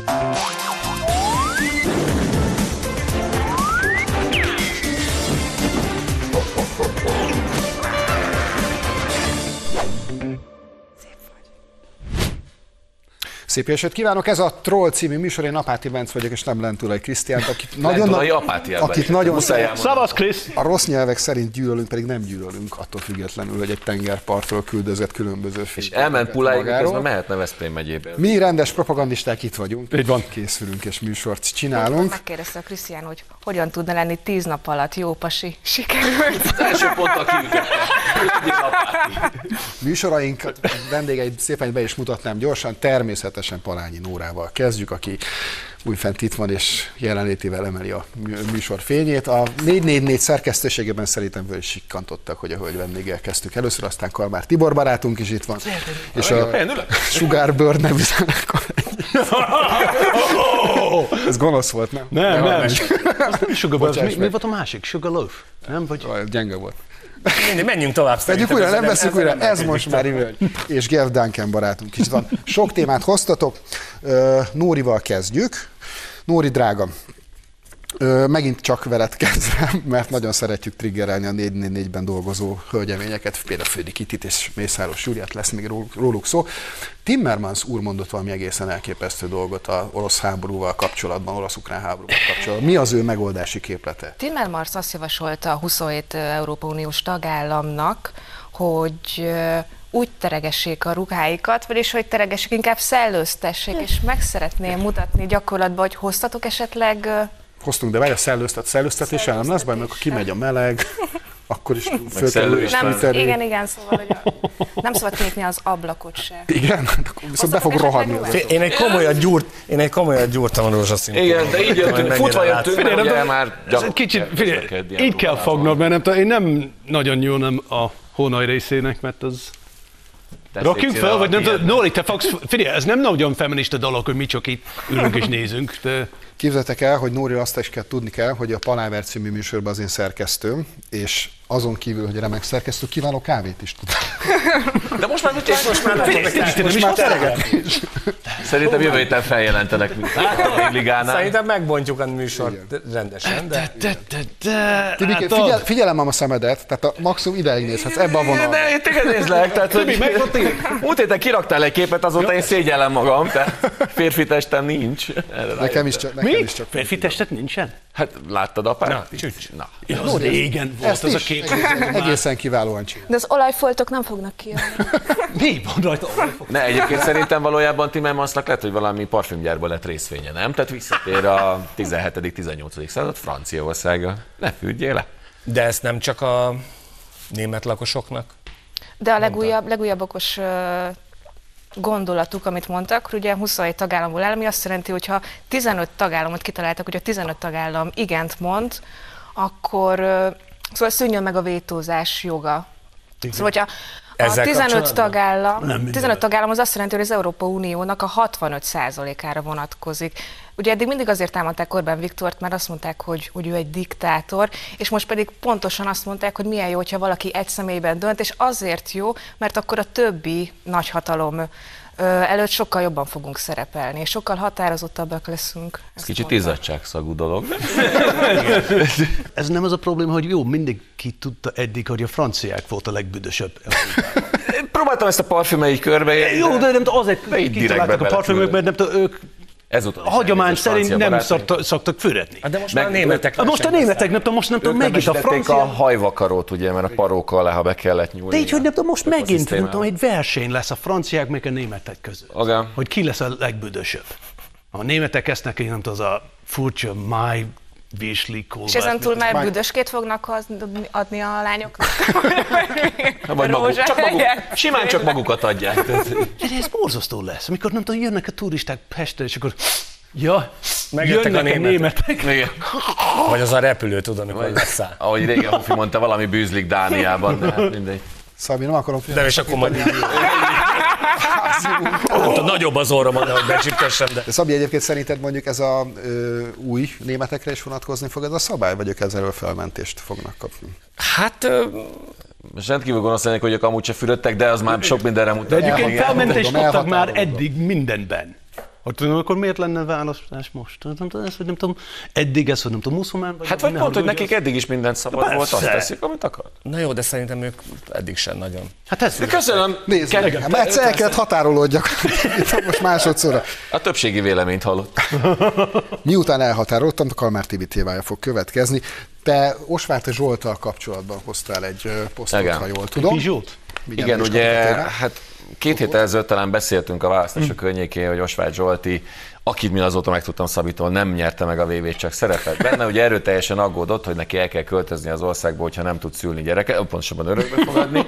Thank you. Szép esőt kívánok! Ez a Troll című műsor, én Apáti Benc vagyok, és nem Lentulai Krisztiánt, akit nagyon, akit nagyon Szavasz, Krisz! A rossz nyelvek szerint gyűlölünk, pedig nem gyűlölünk, attól függetlenül, hogy egy tengerpartról küldözött különböző És elment Puláig, közben mehetne Veszprém megyébe. Mi rendes propagandisták itt vagyunk. Így van. Készülünk és műsort csinálunk. Megkérdezte a Krisztián, hogy hogyan tudna lenni tíz nap alatt jó pasi. Sikerült. Az első ponttal. Műsoraink vendégeit szépen be is mutatnám gyorsan, természetesen Palányi Nórával kezdjük, aki újfent itt van és jelenlétével emeli a műsor fényét. A 444 szerkesztőségében szerintem föl is sikkantottak, hogy a hölgy vendéggel kezdtük először, aztán Kalmár Tibor barátunk is itt van. És a Sugar Bird nevű zenekar. Ez gonosz volt, nem? Nem, nem. Nem Sugar Mi, mi volt a másik? Sugar Loaf? Nem? Vagy... Gyenge volt. Menjünk, menjünk tovább. Szerintem újra, nem ezzel újra, nem ez most már Ivölgy. És Gev Duncan barátunk is van. Sok témát hoztatok. Nórival kezdjük. Nóri drága, Ö, megint csak veled kezdem, mert nagyon szeretjük triggerelni a 444-ben dolgozó hölgyeményeket, például Fődi Kitit és Mészáros Júliát, lesz még róluk, szó. Timmermans úr mondott valami egészen elképesztő dolgot a orosz háborúval kapcsolatban, orosz-ukrán háborúval kapcsolatban. Mi az ő megoldási képlete? Timmermans azt javasolta a 27 Európa Uniós tagállamnak, hogy úgy teregessék a ruháikat, vagyis hogy teregessék, inkább szellőztessék, és meg szeretném mutatni gyakorlatban, hogy hoztatok esetleg Hoztunk, de várj, a szellőztet, szellőztetéssel nem lesz baj, mert akkor kimegy a meleg, akkor is föl szellő kell is nem, igen, igen, szóval, hogy a, nem szabad kinyitni az ablakot se. Igen, hát viszont be fog az ruhát? Én egy komolyat gyúrt, én egy komolyat gyúrtam a rózsaszín. Igen, de így jöttünk, futva jöttünk, mert ugye már kicsit, kell figyelj, így kell fognod, mert nem tudom, én nem nagyon nem a hónaj részének, mert az... Rakjunk fel, vagy nem tudom. Nori, te fogsz, figyelj, ez nem nagyon feminista dolog, hogy mi csak itt ülünk és nézünk, de Képzeljétek el, hogy Nóri azt is kell tudni kell, hogy a Paláver című műsorban az én szerkesztőm, és azon kívül, hogy remek szerkesztő, kiváló kávét is tud. De most már mit és most már Most már tereget. Szerintem jövő héten feljelentenek, mint a ligánál. Szerintem megbontjuk a műsort rendesen, de de, de, de, Tibike, látod? figyel, figyelem a szemedet, tehát a maximum ideig nézhetsz ebbe a vonalba. De én téged nézlek, tehát hogy múlt héten kiraktál egy képet, azóta én szégyellem magam, tehát férfi testem nincs. Nekem is csak, nekem Mi? is csak. Férfi testet nincsen? Hát láttad apát? Na, csücs. Na. Ja, az régen volt az a is kép. egészen, egészen kiválóan csinál. De az olajfoltok nem fognak kijönni. Mi van rajta? Ne, egyébként szerintem valójában Timmermansnak lehet, hogy valami parfümgyárban lett részvénye, nem? Tehát visszatér a 17.-18. század Franciaországa. Ne függél le. de ezt nem csak a német lakosoknak. De a legújabb, legújabb okos gondolatuk, amit mondtak, hogy ugye 27 tagállamból áll, ami azt jelenti, hogy ha 15 tagállamot kitaláltak, hogy a 15 tagállam igent mond, akkor szóval szűnjön meg a vétózás joga. Szóval, hogyha a Ezzel 15 kapcsolatban? tagállam, Nem mindenben. 15 tagállam az azt jelenti, hogy az Európa Uniónak a 65%-ára vonatkozik. Ugye eddig mindig azért támadták Orbán Viktort, mert azt mondták, hogy, hogy ő egy diktátor, és most pedig pontosan azt mondták, hogy milyen jó, hogyha valaki egy személyben dönt, és azért jó, mert akkor a többi nagyhatalom előtt sokkal jobban fogunk szerepelni, és sokkal határozottabbak leszünk. Ez kicsit izzadságszagú dolog. Ez nem az a probléma, hogy jó, mindenki tudta eddig, hogy a franciák volt a legbüdösebb. Próbáltam ezt a parfümei körbe. Jó, de nem tudom, azért De így kitaláltak a parfümök, mert nem tudom, ők Ezúttal a hagyomány szerint nem szoktak, szoktak fürödni. Hát de most Meg- már a németek Hát most a németek, nem tudom, most nem tudom, megint a francia... a hajvakarót, ugye, mert a paróka alá, ha be kellett nyúlni. De így, hogy nem tudom, most megint, nem tudom, egy verseny lesz a franciák meg a németek között. Igen. Hogy ki lesz a legbüdösebb. A németek ezt neki, nem tudom, az a furcsa máj virsli És ezen túl már büdöskét fognak adni a lányoknak? Vagy maguk, csak maguk, simán csak magukat adják. Tehát- De ez borzasztó lesz, amikor nem tudom, jönnek a turisták Pestre, és akkor ja, Megjöttek a a németek. németek. Igen. Vagy az a repülő, tudod, amikor leszáll. Ahogy régen Hofi mondta, valami bűzlik Dániában, de hát mindegy. Szabi, nem akarom De és akkor majd így Mondta, nagyobb az orrom, hogy becsiptessem, de... De Szabi, egyébként szerinted mondjuk ez a ö, új németekre is vonatkozni fog ez a szabály, vagy ők ezzel felmentést fognak kapni? Hát ö, Most rendkívül gonosz lennék, hogy ők amúgy se fürödtek, de az már sok mindenre mutat. De egyébként felmentést kaptak már eddig mindenben. Hogy tudom, akkor miért lenne választás most? Nem tudom, ez, hogy nem tudom, eddig ez, hogy nem tudom, muszulmán vagy. Hát vagy pont, hogy nekik eddig is minden szabad Persze. volt, azt teszik, amit akar. Na jó, de szerintem ők eddig sem nagyon. Hát ez Köszönöm. Nézd, Ke- meg, mert egyszer el kellett határolódjak. Itt most másodszorra. A többségi véleményt hallott. Miután elhatároltam, a Kalmár TV tévája fog következni. Te Osváth Zsoltal kapcsolatban hoztál egy posztot, Igen. ha jól tudom. Pizsót? Igen, ugye, hát két héttel ezelőtt talán beszéltünk a választások környékén, hogy Osváth Zsolti, akit mi azóta megtudtam Szabitól, nem nyerte meg a VV-t, csak szerepelt benne. Ugye erőteljesen aggódott, hogy neki el kell költözni az országba, hogyha nem tud szülni gyereket, pontosabban örökbe fogadni.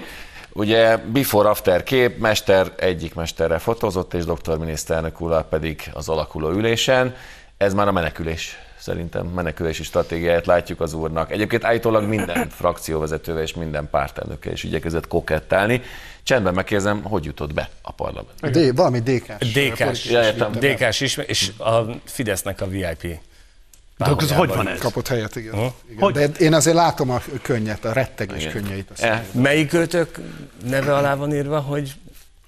Ugye before-after kép, mester egyik mesterrel fotózott, és doktor miniszterelnök úrral pedig az alakuló ülésen. Ez már a menekülés szerintem menekülési stratégiáját látjuk az úrnak. Egyébként állítólag minden frakcióvezetővel és minden pártelnökkel is igyekezett kokettálni. Csendben megkérdezem, hogy jutott be a parlament. D, valami DK-s. DK-s, Ja. DK-s is, és a Fidesznek a VIP. De akkor hogy van ez? Kapott helyet, igen. igen. Hogy? De én azért látom a könnyet, a rettegés Igen. könnyeit. Azt Eh, Melyik őtök neve alá van írva, hogy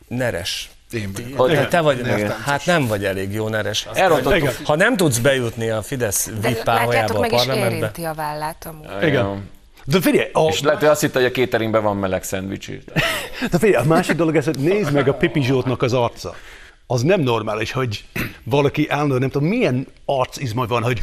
Neres? Én vagyok. Hogy- Te, te vagy, Igen. hát nem vagy elég jó Neres. Elrontottuk. Ha nem tudsz bejutni a Fidesz De VIP látjátok, páholyába a meg is parlamentbe, érinti a vállát amúgy. Igen. De figyelj, a, És lehet, hogy azt hitte, hogy a cateringben van meleg szendvics is. de figyelj, a másik dolog ez, hogy nézd meg a Pipi Zsoltnak az arca. Az nem normális, hogy valaki állna, nem tudom, milyen arcizma van, hogy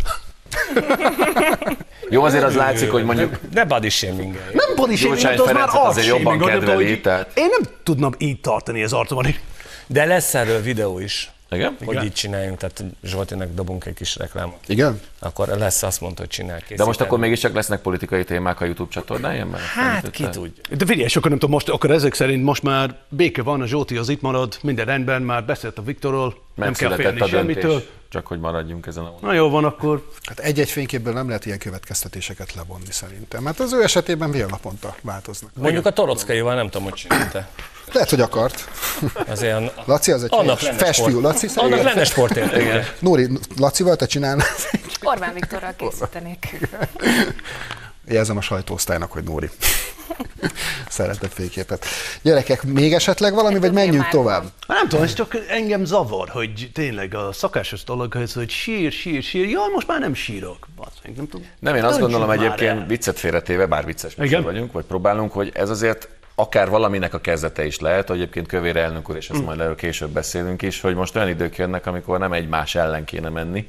Jó, azért az látszik, hogy mondjuk ne body shaming nem body shaming, hát az már Ferencet azért arcshaming, jobban kedveli, tehát- Én nem tudnám így tartani az arcomon. hogy- De lesz erről videó is, Igen? hogy így csináljunk, tehát Zsoltinak dobunk egy kis reklámot. Igen? Akkor lesz, azt mondta, hogy csinál. De most akkor mégiscsak lesznek politikai témák a YouTube csatornáján? Mert Hát ki tudja. De figyelj, akkor nem tudom, most, akkor ezek szerint most már béke van, a Zsóti az itt marad, minden rendben, már beszélt a Viktorról, nem kell félni a döntés, semmitől. Csak hogy maradjunk ezen a Na jó van, akkor Hát egy-egy fényképből nem lehet ilyen következtetéseket levonni szerintem. Hát az ő esetében fél naponta változnak. Mondjuk a Torockaival nem tudom, hogy csinálta. Lehet, hogy akart. Azért an- Laci az egy Annak festfiú. sport. Laci annak szerintem. lenne sportértéke. Nóri, Lacival te csinálnál? Orbán Viktorral készítenék. Jelzem a sajtóosztálynak, hogy Nóri. Szeretett fényképet. Gyerekek, még esetleg valami, vagy menjünk tovább? nem tudom, ez csak engem zavar, hogy tényleg a szakásos dolog hogy sír, sír, sír, jaj, most már nem sírok. Basz nem tudom. Nem, én azt gondolom egyébként, el. viccet félretéve, bár vicces Igen. vagyunk, vagy próbálunk, hogy ez azért akár valaminek a kezdete is lehet, hogy egyébként Kövér elnök úr, és ezt majd erről később beszélünk is, hogy most olyan idők jönnek, amikor nem egymás ellen kéne menni,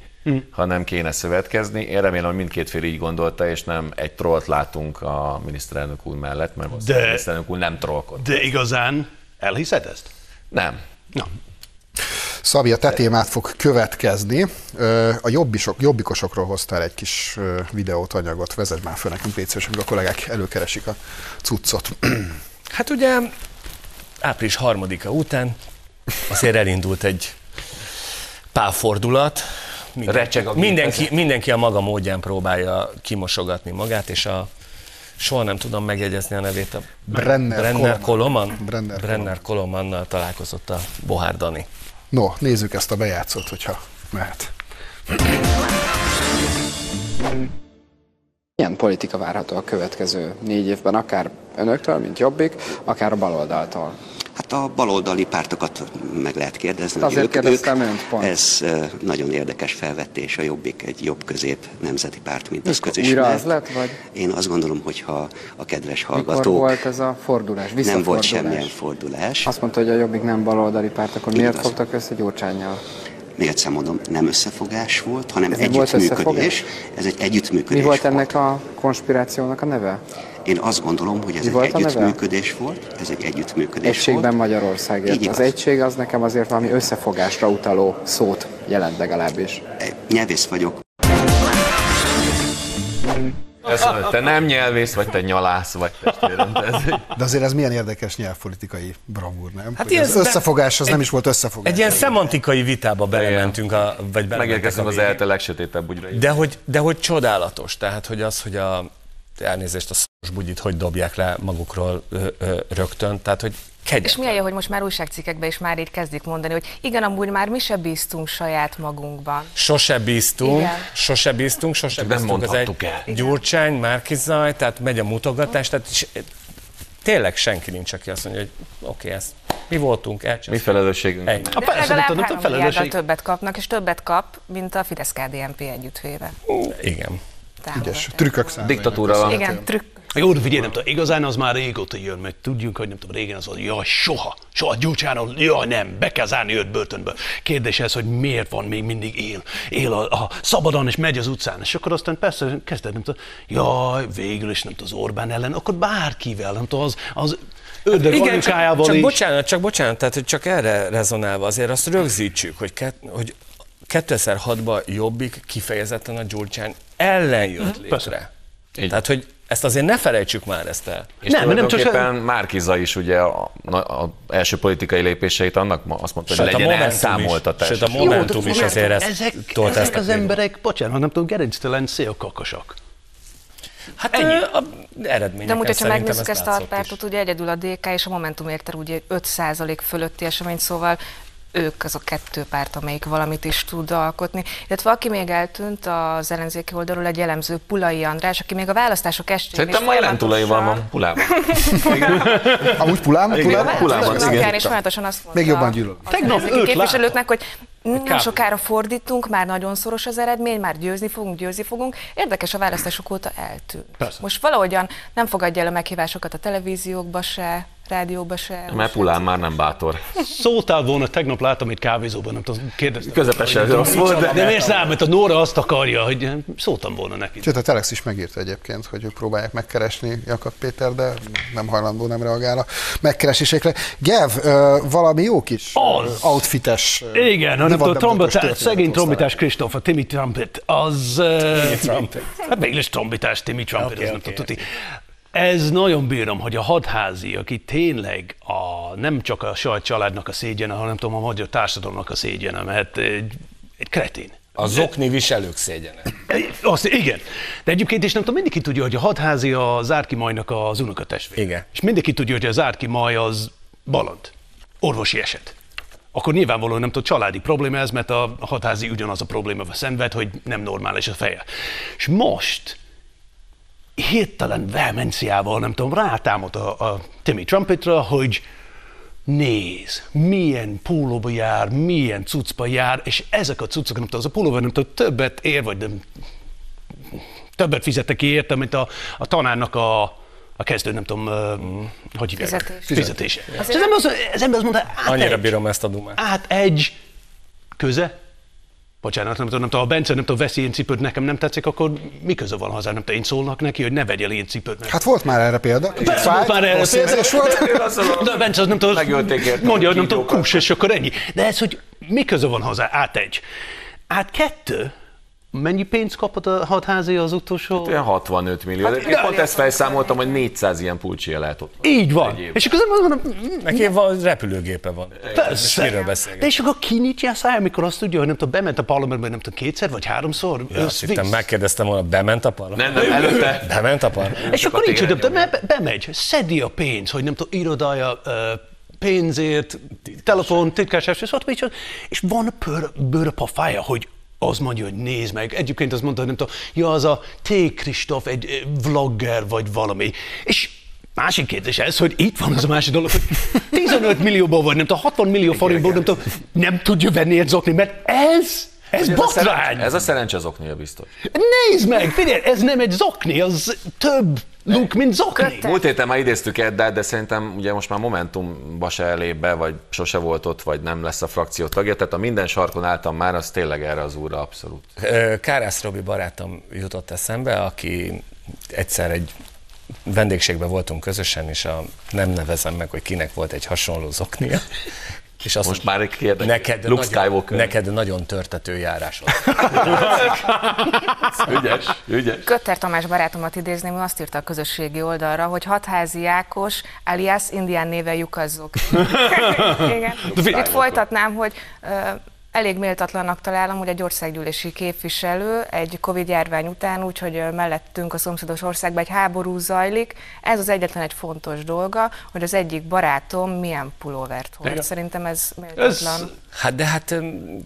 hanem kéne szövetkezni. Én remélem, hogy mindkét fél így gondolta, és nem egy trollt látunk a miniszterelnök úr mellett, mert most De- a miniszterelnök úr nem trollkod. De igazán elhiszed ezt? Nem. Na, Szabi, a te témát fog következni. A jobbisok, jobbikosokról hoztál egy kis videót, anyagot. Vezess már föl nekünk, légy amíg a kollégák előkeresik a cuccot. Hát ugye április harmadika után azért elindult egy pálfordulat. Recseg a mindenki, mindenki a maga módján próbálja kimosogatni magát, és a soha nem tudom megjegyezni a nevét, a Brenner, Brenner Koloman. Koloman. Brenner Brenner Kolomannal találkozott a Bohár Dani. No, nézzük ezt a bejátszót, hogyha mehet. Milyen politika várható a következő négy évben, akár önöktől, mint Jobbik, akár a baloldaltól? Hát a baloldali pártokat meg lehet kérdezni. Hát azért kérdeztem önt, pont. Ez nagyon érdekes felvetés. A Jobbik egy jobb-közép nemzeti párt, mint az Mikor közismert. újra az lett, vagy Én azt gondolom, hogy ha a kedves mikor hallgatók volt ez a fordulás, nem volt semmilyen fordulás, Azt mondta, hogy a Jobbik nem baloldali párt, akkor miért Igaz. fogtak össze Gyurcsányjal? még egyszer mondom, nem összefogás volt, hanem Ez volt együttműködés. összefogás? Ez egy együttműködés Mi volt volt. ennek a konspirációnak a neve? Én azt gondolom, hogy ez Mi egy volt együttműködés volt. Ez egy együttműködés Egységben volt. Magyarországért. Így Az egység az nekem azért valami összefogásra utaló szót jelent legalábbis. Nyelvész vagyok, Ez, te nem nyelvész, vagy te nyalász, vagy testvérem. te Ez, De azért ez milyen érdekes nyelvpolitikai bravúr, nem? Hát ilyen- az összefogás az nem is volt összefogás. Egy ilyen szemantikai vitába belementünk, a, vagy a az. ELTE legsötétebb ügyre. De hogy, de hogy csodálatos, tehát hogy az, hogy a elnézést a szoros bugyit hogy dobják le magukról ö, ö, rögtön, tehát hogy És kegyetlen. milyen jó, hogy most már újságcikkekben is már így kezdik mondani, hogy igen, amúgy már mi se bíztunk saját magunkban. Sose bíztunk, Igen. sose bíztunk, sose nem bíztunk. Az egy mondhattuk el. Gyurcsány, Márkizaj, tehát megy a mutogatás, tehát is, tényleg senki nincs, aki azt mondja, hogy oké, okay, ezt Mi voltunk, Mi elcsesztünk. felelősségünk. Ennyi. A De persze, legalább nem tudom, 3 a felelősség. többet kapnak, és többet kap, mint a Fidesz-KDNP együttvéve. Igen. Ügyes. Trükkök számára. Diktatúra van. Igen, trükk. Jó, de figyelj, nem tudom, igazán az már régóta jön, mert tudjunk, hogy nem tudom, régen az volt, jaj, soha, soha Gyurcsánon, jaj, nem, be kell zárni őt börtönbe. Kérdés ez, hogy miért van még mindig él, él a, a szabadon és megy az utcán, és akkor aztán persze kezded, nem tudom, jaj, végül is nem tudom, az Orbán ellen, akkor bárkivel, nem tudom, az, az ördög Igen, csak, csak is. bocsánat, csak bocsánat, tehát hogy csak erre rezonálva azért azt rögzítsük, hogy, ket, hogy 2006-ban Jobbik kifejezetten a Gyurcsány ellen jött létre. Persze. Így. Tehát, hogy ezt azért ne felejtsük már ezt el. És Nem, nem, nem csak- Márkiza is ugye a, a, a első politikai lépéseit annak azt mondta, hogy legyen elszámoltatás. Sőt, a Momentum de is azért ezt ezek, tolt ezek ezt a az emberek, bocsánat, nem tudom, gerinctelen szélkakasak. Hát Ennyi. a eredményeken De amúgy, hogyha megnézzük ez ezt a pártot, ugye egyedül a DK és a Momentum érte ugye 5% fölötti esemény, szóval ők az a kettő párt, amelyik valamit is tud alkotni. Illetve aki még eltűnt az ellenzéki oldalról, egy jellemző Pulai András, aki még a választások estén Szerintem ma jelen tulajban van, Pulában. Amúgy Pulám? Pulám? Pulában, igen. is folyamatosan azt mondta Még jobban gyűlölöm. Tegnap őt képviselőknek, hogy nem sokára fordítunk, már nagyon szoros az eredmény, már győzni fogunk, győzni fogunk. Érdekes, a választások óta eltűnt. Persze. Most valahogyan nem fogadja el a meghívásokat a televíziókba se, rádióba se. Mert Pulán már nem bátor. Szóltál volna, tegnap láttam itt kávézóban, nem tudom, kérdeztem. Közepesen rossz volt, de... Miért rám, mert a Nóra azt akarja, hogy szóltam volna neki. Sőt, a Telex is megírta egyébként, hogy ők próbálják megkeresni Jakab Péter, de nem hajlandó, nem reagál a megkeresésekre. Gev, valami jó kis Az. outfites. Igen, hanem a trombitás, szegény trombitás Kristóf, a Timmy Trumpet, az... Timmy Trumpet. Hát végül is trombitás, Timmy Trumpet, Oké, ez nem oké, tudom tudni. Ez nagyon bírom, hogy a hadházi, aki tényleg a, nem csak a saját családnak a szégyene, hanem tudom, a magyar társadalomnak a szégyene, mert egy, egy kretén. A zokni viselők szégyene. Azt, igen. De egyébként is nem tudom, mindenki tudja, hogy a hadházi a Zárki Majnak az unokatestvér. Igen. És mindenki tudja, hogy a Zárki Maj az baland. Orvosi eset. Akkor nyilvánvalóan nem tudom, családi probléma ez, mert a hadházi ugyanaz a problémával szenved, hogy nem normális a feje. És most hirtelen vehemenciával, nem tudom, rátámad a, a Timmy Trumpetra, hogy néz, milyen pólóba jár, milyen cuccba jár, és ezek a cuccok, nem tudom, az a pólóba nem tudom, többet ér, vagy nem, többet fizettek érte, mint a, a tanárnak a, a kezdő, nem tudom, mm. hogy hívják? Fizetés. Fizetése. És az ember, az, az ember azt mondta, át Annyira egy, bírom ezt a dumát. át egy köze, bocsánat, nem tudom, nem tudom, ha Bence nem tudom, veszi ilyen cipőt, nekem nem tetszik, akkor mi köze van hozzá, nem tudom, én szólnak neki, hogy ne vegyél ilyen cipőt. Hát volt már erre példa. Persze, volt már erre példa. volt. De Bence az nem tudom, mondja, a hogy nem tudom, kus, és akkor ennyi. De ez, hogy mi köze van hozzá, át egy. Át kettő, mennyi pénzt kapott a hatházi az utolsó? Olyan 65 millió. Hát, Én pont ezt felszámoltam, hogy 400 ilyen pulcsia lehet ott. Így van. És akkor azt mondom, Neki van repülőgépe van. Persze. Miről De és akkor kinyitja a száj, amikor azt tudja, hogy nem tudom, bement a parlamentbe, nem tudom, kétszer vagy háromszor, Ja, azt hittem, megkérdeztem volna, bement a parlament? Nem, nem, előtte. Bement a parlament? És akkor a nincs, téren hogy bemegy, szedi a pénzt, hogy nem tudom, irodája, pénzért, telefon, titkárság, és és, és van pör, bőr a pafája, hogy az mondja, hogy nézd meg. Egyébként azt mondta, hogy nem tudom, ja, az a T. Kristóf, egy vlogger, vagy valami. És másik kérdés ez, hogy itt van az a másik dolog, hogy 15 millióból vagy, nem tudom, 60 millió forintból, nem tudom, nem tudja venni egy zokni, mert ez, ez Ez a, szerencs, botrány. ez a szerencse zoknia biztos. Nézd meg, figyelj, ez nem egy zokni, az több luk, mint zokni. Múlt héten már idéztük Eddát, de szerintem ugye most már Momentumba se elébb be, vagy sose volt ott, vagy nem lesz a frakció tagja, tehát a minden sarkon álltam már, az tényleg erre az úrra abszolút. Kárász Robi barátom jutott eszembe, aki egyszer egy vendégségben voltunk közösen, és a, nem nevezem meg, hogy kinek volt egy hasonló zoknia. És azt Most már egy kérdek. neked, Luke nagyon, Skywalker. neked nagyon törtető járásod. Ügyes, ügyes. Kötter Tamás barátomat idézném, ő azt írta a közösségi oldalra, hogy hatházi Ákos, alias indián néven lyukazzok. Igen. Itt folytatnám, hogy ö, Elég méltatlannak találom, hogy egy országgyűlési képviselő egy Covid-járvány után, úgyhogy mellettünk a szomszédos országban egy háború zajlik. Ez az egyetlen egy fontos dolga, hogy az egyik barátom milyen pulóvert hord. Igen. Szerintem ez Ez, méltatlan. Hát de hát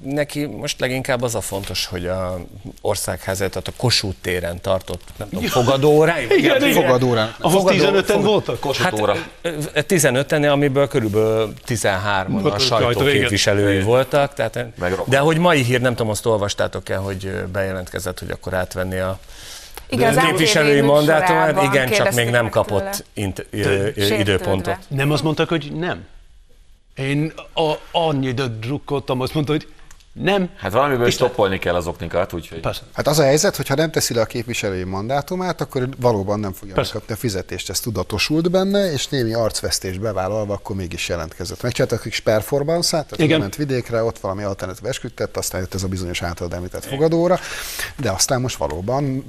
neki most leginkább az a fontos, hogy a országházat, tehát a Kossuth téren tartott, nem tudom, fogadóórája? igen, igen. Fogadóra. Ahhoz Fogadó- 15-en fog- voltak? Kossuth óra. Hát 15-en, amiből körülbelül 13-an Volt a a sajtó sajtó, igen. képviselői voltak. Tehát, Meg de hogy mai hír, nem tudom, azt olvastátok-e, hogy bejelentkezett, hogy akkor átvenni a Igen, az képviselői mandátumát, igen, csak még nem kapott int, ö, ö, Sértődve. időpontot. Nem azt mondták, hogy nem. Én a, annyira drukkoltam, azt mondta, hogy nem. Hát valamiből Isten- stoppolni kell az oknikat, úgyhogy... Persze. Hát az a helyzet, hogy ha nem teszi le a képviselői mandátumát, akkor valóban nem fogja Persze. megkapni a fizetést. Ez tudatosult benne, és némi arcvesztés bevállalva, akkor mégis jelentkezett. Megcsináltak egy performance-át, tehát Igen. ment vidékre, ott valami alternatív esküdtett, aztán jött ez a bizonyos általad említett fogadóra, de aztán most valóban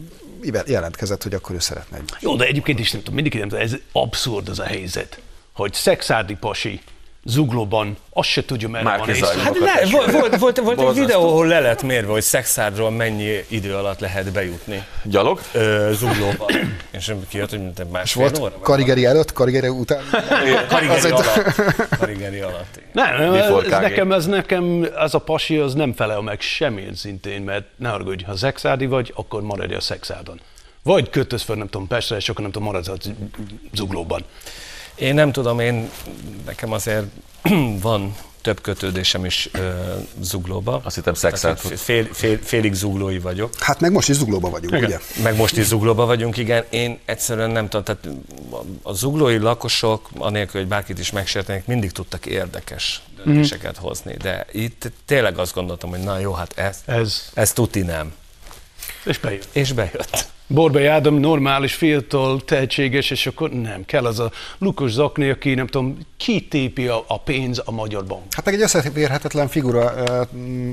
jelentkezett, hogy akkor ő szeretne egy Jó, de egyébként is nem tudom, mindig nem tudom, ez abszurd az a helyzet, hogy szexárdi pasi zuglóban azt se tudja, merre Már van észre. Hát ne, volt, volt, volt, volt egy videó, ahol le lett mérve, hogy Szexárdról mennyi idő alatt lehet bejutni Gyalog? ö, Zuglóba. És kijött, hogy mint egy másfél Volt óra? karigeri előtt, karigeri után. Karigeri alatt. Karigeri alatt. Nem, nem ez KG. nekem, ez nekem, ez a pasi az nem felel meg semmilyen szintén, mert ne haragudj, ha szexárdi vagy, akkor maradj a szexárdon. Vagy kötöz fel, nem tudom, Pestre, és akkor nem tudom, maradsz a zuglóban. Én nem tudom, én nekem azért van több kötődésem is ö, zuglóba. Azt hittem szexárt. fél, fél, félig zuglói vagyok. Hát meg most is zuglóban vagyunk, Igen. ugye? Meg most is zuglóba vagyunk, igen. Én egyszerűen nem tudom, tehát a zuglói lakosok, anélkül, hogy bárkit is megsértenek, mindig tudtak érdekes döntéseket hozni. De itt tényleg azt gondoltam, hogy na jó, hát ez, Ez, ez tuti nem. és bejött. És bejött. Borbély Ádám normális, fiatal, tehetséges, és akkor nem, kell az a Lukas Zakni, aki nem tudom, kitépi a, a pénz a magyar bank. Hát egy összeférhetetlen figura ö,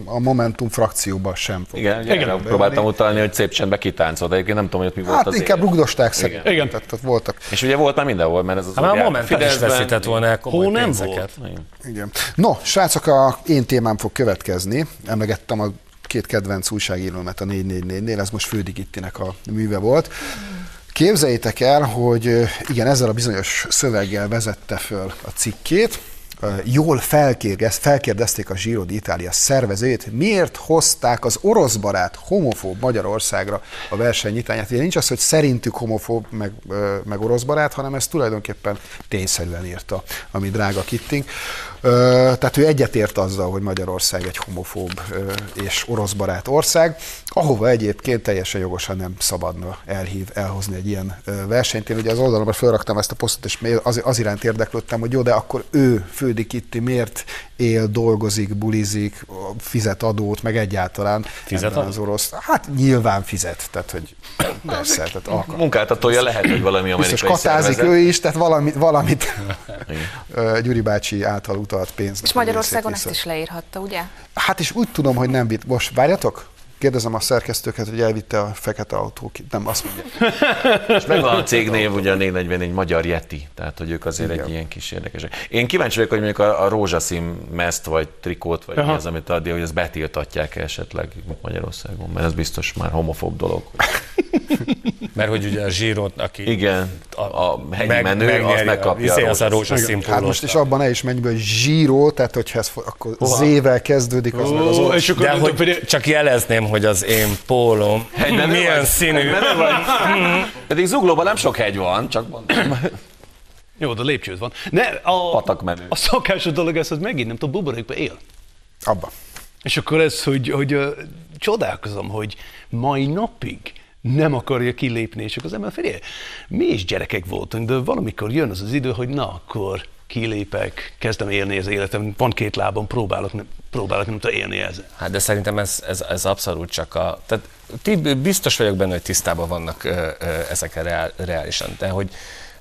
a Momentum frakcióban sem fog. Igen, Igen. erre próbáltam utalni, hogy szép csendben kitáncolt. Egyébként nem tudom, hogy mi volt Hát az inkább élet. rugdosták szerintem. Igen. Tehát ott voltak. És ugye volt már mindenhol, mert ez az Hát már a Momentum is Fideszben- veszített volna el komoly nem pénzeket. Igen. No, srácok, a én témám fog következni. Emlegettem a két kedvenc újságírómat a 444-nél, ez most Fődigittinek a műve volt. Képzeljétek el, hogy igen, ezzel a bizonyos szöveggel vezette föl a cikkét, jól felkérgez, felkérdezték a Giro d'Italia szervezőjét, miért hozták az orosz barát homofób Magyarországra a verseny nyitányát. Ugye nincs az, hogy szerintük homofób meg, meg orosz barát, hanem ez tulajdonképpen tényszerűen írta, ami drága Kitting. Tehát ő egyetért azzal, hogy Magyarország egy homofób és orosz barát ország, ahova egyébként teljesen jogosan nem szabadna elhív, elhozni egy ilyen versenyt. Én ugye az oldalomra felraktam ezt a posztot, és az, az iránt érdeklődtem, hogy jó, de akkor ő, Fődi Kitti, miért él, dolgozik, bulizik, fizet adót, meg egyáltalán Fizet az orosz. Hát nyilván fizet, tehát hogy persze, tehát alkalmas. Munkáltatója lehet, hogy valami amerikai Biztos katázik szervezet. ő is, tehát valamit, valamit Gyuri bácsi által utalt pénzt. És Magyarországon ezt is leírhatta, ugye? Hát is úgy tudom, hogy nem vitt. Most várjatok? Kérdezem a szerkesztőket, hogy elvitte a fekete autó ki. Nem, azt mondja. És megvan a cégnév, ugye a 444 Magyar Yeti, tehát hogy ők azért Igen. egy ilyen kis érdekesek. Én kíváncsi vagyok, hogy mondjuk a, a rózsaszín meszt, vagy trikót, vagy mi Aha. az, amit addi, hogy ezt betiltatják esetleg Magyarországon, mert ez biztos már homofób dolog. Mert hogy ugye a Zsírót, aki Igen, a hegyi meg- menő, az megnyeri megkapja izé, a az a rózsaszín. Hát most is abban ne is menj be, hogy zsíró, tehát hogyha ez akkor Z-vel kezdődik, az meg az Ó, és akkor De hogy pedig- csak jelezném, hogy az én pólom Hegymenő milyen vagy? színű. Vagy? Pedig Zuglóban nem sok hegy van, csak mondom. Jó, de lépcsőd van. Ne, a, Patakmenő. a szokásos dolog ez, hogy megint nem tudom, buborékba él. Abba. És akkor ez, hogy, hogy uh, csodálkozom, hogy mai napig nem akarja kilépni, és akkor az ember figyelj, mi is gyerekek voltunk, de valamikor jön az az idő, hogy na, akkor kilépek, kezdem élni az életem, van két lábam, próbálok, próbálok nem tudom élni ezzel. Hát de szerintem ez, ez, ez abszolút csak a... Tehát ti biztos vagyok benne, hogy tisztában vannak ö, ö, ezekkel reál, reálisan, de hogy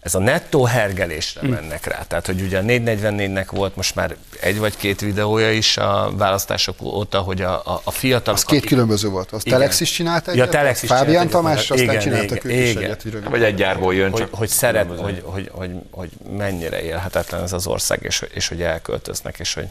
ez a nettó hergelésre mennek rá. Tehát, hogy ugye a 444-nek volt most már egy vagy két videója is a választások óta, hogy a, a, a fiatalok... Az két különböző volt. Az Igen. Telex is csinált Ja, egyet, Telex is Fábián csinált egyet, Tamás, aztán igen, csináltak igen, ők is igen. egyet. rövid. Vagy egy gyárból jön, hogy, csak hogy szeret, különböző. hogy, hogy, hogy, hogy mennyire élhetetlen ez az ország, és, és hogy elköltöznek, és hogy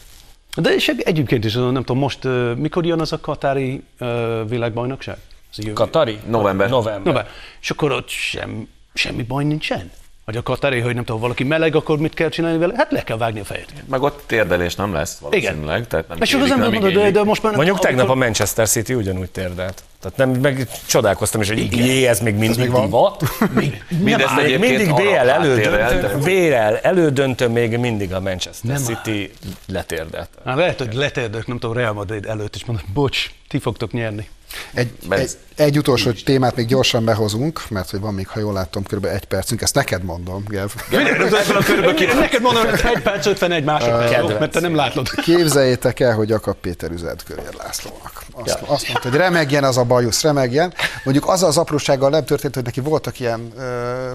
De és egyébként is, nem tudom, most mikor jön az a katári uh, világbajnokság? Az Katari? November. November. Be, és akkor ott sem, semmi baj nincsen? Vagy a katári, hogy nem tudom, valaki meleg, akkor mit kell csinálni vele? Hát le kell vágni a fejét. Meg ott térdelés nem lesz valószínűleg. Tehát nem És az ember nem mondod, de, de most már... Mondjuk amikor- tegnap a Manchester City ugyanúgy térdelt. Tehát nem, meg csodálkoztam is, hogy jé, ez még mindig még van? divat. Mindezt Még egyébként mindig arab BL elődöntő, BL elődöntő még mindig a Manchester Nem City letérdelt. Hát lehet, hogy letérdek, nem tudom, Real Madrid előtt, és mondom, bocs, ti fogtok nyerni. Egy, Mert- egy, egy utolsó témát még gyorsan behozunk, mert hogy van még, ha jól látom, kb. egy percünk. Ezt neked mondom, Gev. Neked mondom, hogy 1 perc 51 másodperc, mert te nem látod. Képzeljétek el, hogy Jakab Péter üzent Kövér Lászlónak. Azt, azt mondta, hogy remegjen az a bajusz, remegjen. Mondjuk az az aprósággal nem történt, hogy neki voltak ilyen ö,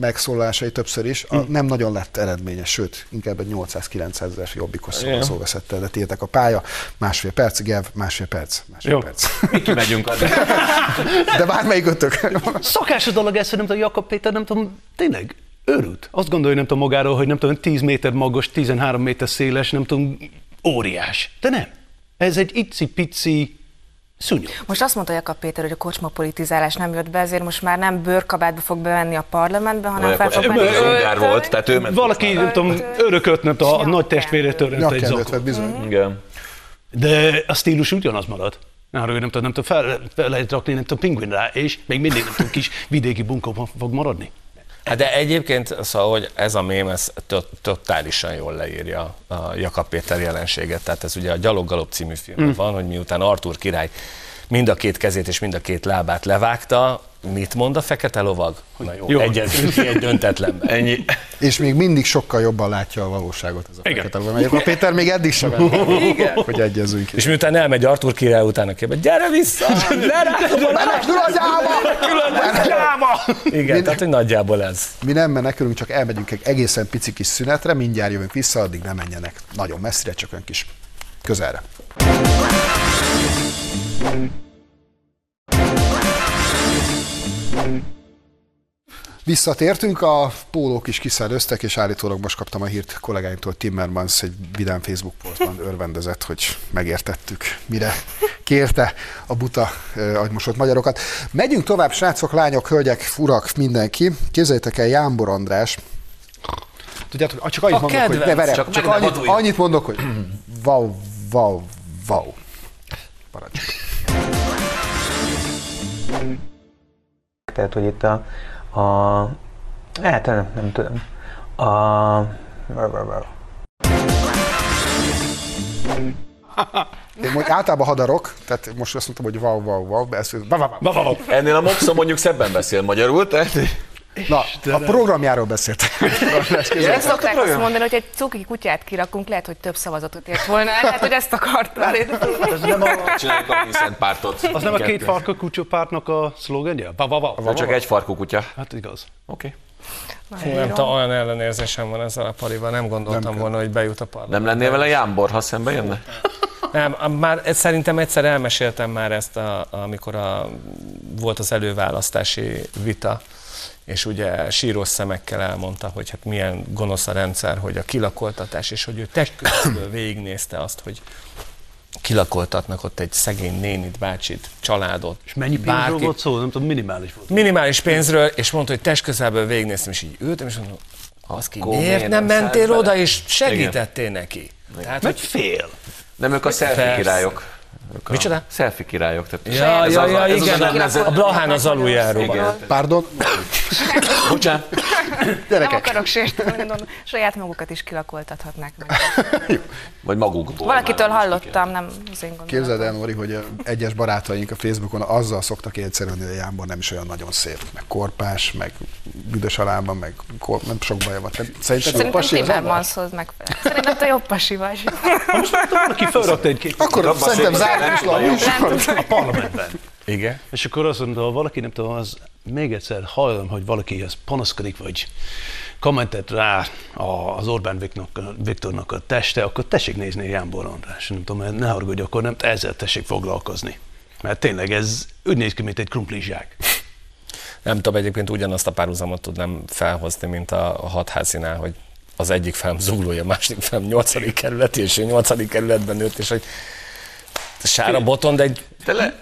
megszólásai többször is, a, nem nagyon lett eredményes, sőt, inkább egy 800-900 ezer jobbikos szóval szó veszett el, de a pálya, másfél perc, Gev, másfél perc, másfél Jó. perc. Kimegyünk addig. De bármelyik ötök. Szokásos dolog ez, hogy nem tudom, Jakab Péter, nem tudom, tényleg őrült. Azt gondolja, nem tudom magáról, hogy nem tudom, 10 méter magas, 13 méter széles, nem tudom, óriás. De nem. Ez egy icipici szúnyog. Most azt mondta Jakab Péter, hogy a kocsma politizálás nem jött be, ezért most már nem bőrkabátba fog bemenni a parlamentbe, hanem fel fog menni. Ungár volt, tehát ő ment. Valaki, nem tudom, örökölt, nem a nagy testvérétől rent egy zakot. vett bizony. Igen. De a stílus ugyanaz marad. Arra, nem tudom, nem tudom, fel, fel lehet rakni, nem tudom, pingvin rá, és még mindig nem tudom, kis vidéki bunkó fog maradni. Hát de egyébként, szóval, hogy ez a mém, ez to- totálisan jól leírja a Jakab Péter jelenséget. Tehát ez ugye a Gyaloggalop című filmben Mm. van, hogy miután Artur király mind a két kezét és mind a két lábát levágta, mit mond a fekete lovag? Na jó, Jó. egyezünk ki egy döntetlenben. Ennyi. És még mindig sokkal jobban látja a valóságot ez a Igen. fekete lovag. A Péter még eddig sem Igen. hogy egyezzünk ki. És miután elmegy Artur király utána képbe, gyere vissza! Lerágom a Igen, tehát hogy nagyjából ez. Mi nem menekülünk, csak elmegyünk egy egészen pici kis szünetre, mindjárt jövünk vissza, addig nem menjenek nagyon messzire, csak ön kis közelre. Visszatértünk, a pólók is kiszellőztek, és állítólag most kaptam a hírt kollégáimtól, Timmermans egy vidám Facebook posztban örvendezett, hogy megértettük, mire kérte a buta agymosott magyarokat. Megyünk tovább, srácok, lányok, hölgyek, urak, mindenki. Képzeljétek el, Jámbor András, Tudjátok, csak annyit A mondok, hogy kedvenc, ne verek, csak csak, annyit, annyit mondok, hogy wow, wow, wow. Parancs. Tehát, hogy itt a, a hát nem, nem tudom, a, Én most általában hadarok, tehát most azt mondtam, hogy wow, wow, wow, de wow. Ennél a Mopsa mondjuk szebben beszél magyarul, tehát Na, a programjáról beszéltem. Ezt szokták azt mondani, hogy egy cuki kutyát kirakunk, lehet, hogy több szavazatot ért volna. Hát, hogy ezt akartam. csináljuk a Vincent pártot. Az nem a két farka kutyó pártnak a szlogenje? Va, va, va. Vagy csak egy farkú kutya. Hát igaz. Oké. Fú, nem tudom, olyan ellenérzésem van ezzel a parival, nem gondoltam Nem volna, hogy bejut a parlament. Nem lennél vele Jámbor, ha szembe jönne? Nem, a- már ez- szerintem egyszer elmeséltem már ezt, a, amikor a, volt az előválasztási vita, és ugye sírós szemekkel elmondta, hogy hát milyen gonosz a rendszer, hogy a kilakoltatás, és hogy ő testközből végignézte azt, hogy kilakoltatnak ott egy szegény nénit, bácsit, családot. És mennyi pénzről volt szó? Nem tudom, minimális volt. Minimális pénzről, és mondta, hogy testközelből végignéztem, és így ültem, és mondom, az ki, miért miért nem mentél oda, és segítettél neki? Tehát, Mert hogy fél. Nem, ők a Persze. királyok. Ők a Micsoda? Selfie királyok. Tehát Ja, ez ja, az- ja, ez az igen, úgynevezett- a Blahán az aluljáróban. Pardon, Bocsánat. Nem gyerekek, akarok sérteni, mondom, saját magukat is kilakoltathatnák meg. Vagy magukból. Valakitől már nem hallottam, nem az én gondolatom. képzeld el, Nóri, hogy egyes barátaink a Facebookon azzal szoktak egyszerűen, hogy a Jámbor nem is olyan nagyon szép, meg korpás, meg büdös alában, meg kor, nem sok baja van. Te- Szerinted Szerintem pasi? Timmermanshoz megfelel. Szerintem te jobb pasi vagy. Valaki felrakta egy két Akkor szerintem szépen nem a parlamentben. Igen. És akkor azt mondta, ha valaki nem tudom, az még egyszer hallom, hogy valaki az panaszkodik, vagy kommentet rá a- az Orbán Viktornak, Viktornak a teste, akkor tessék nézni Jánbor András. Nem tudom, ne haragudj, akkor nem ezzel tessék foglalkozni. Mert tényleg ez úgy néz ki, mint egy krumplizsák. Nem tudom, egyébként ugyanazt a párhuzamot tudnám felhozni, mint a, hatházinál, hogy az egyik felem zuglója, a másik felem nyolcadik kerületi, és ő nyolcadik kerületben nőtt, és hogy Sára Botond egy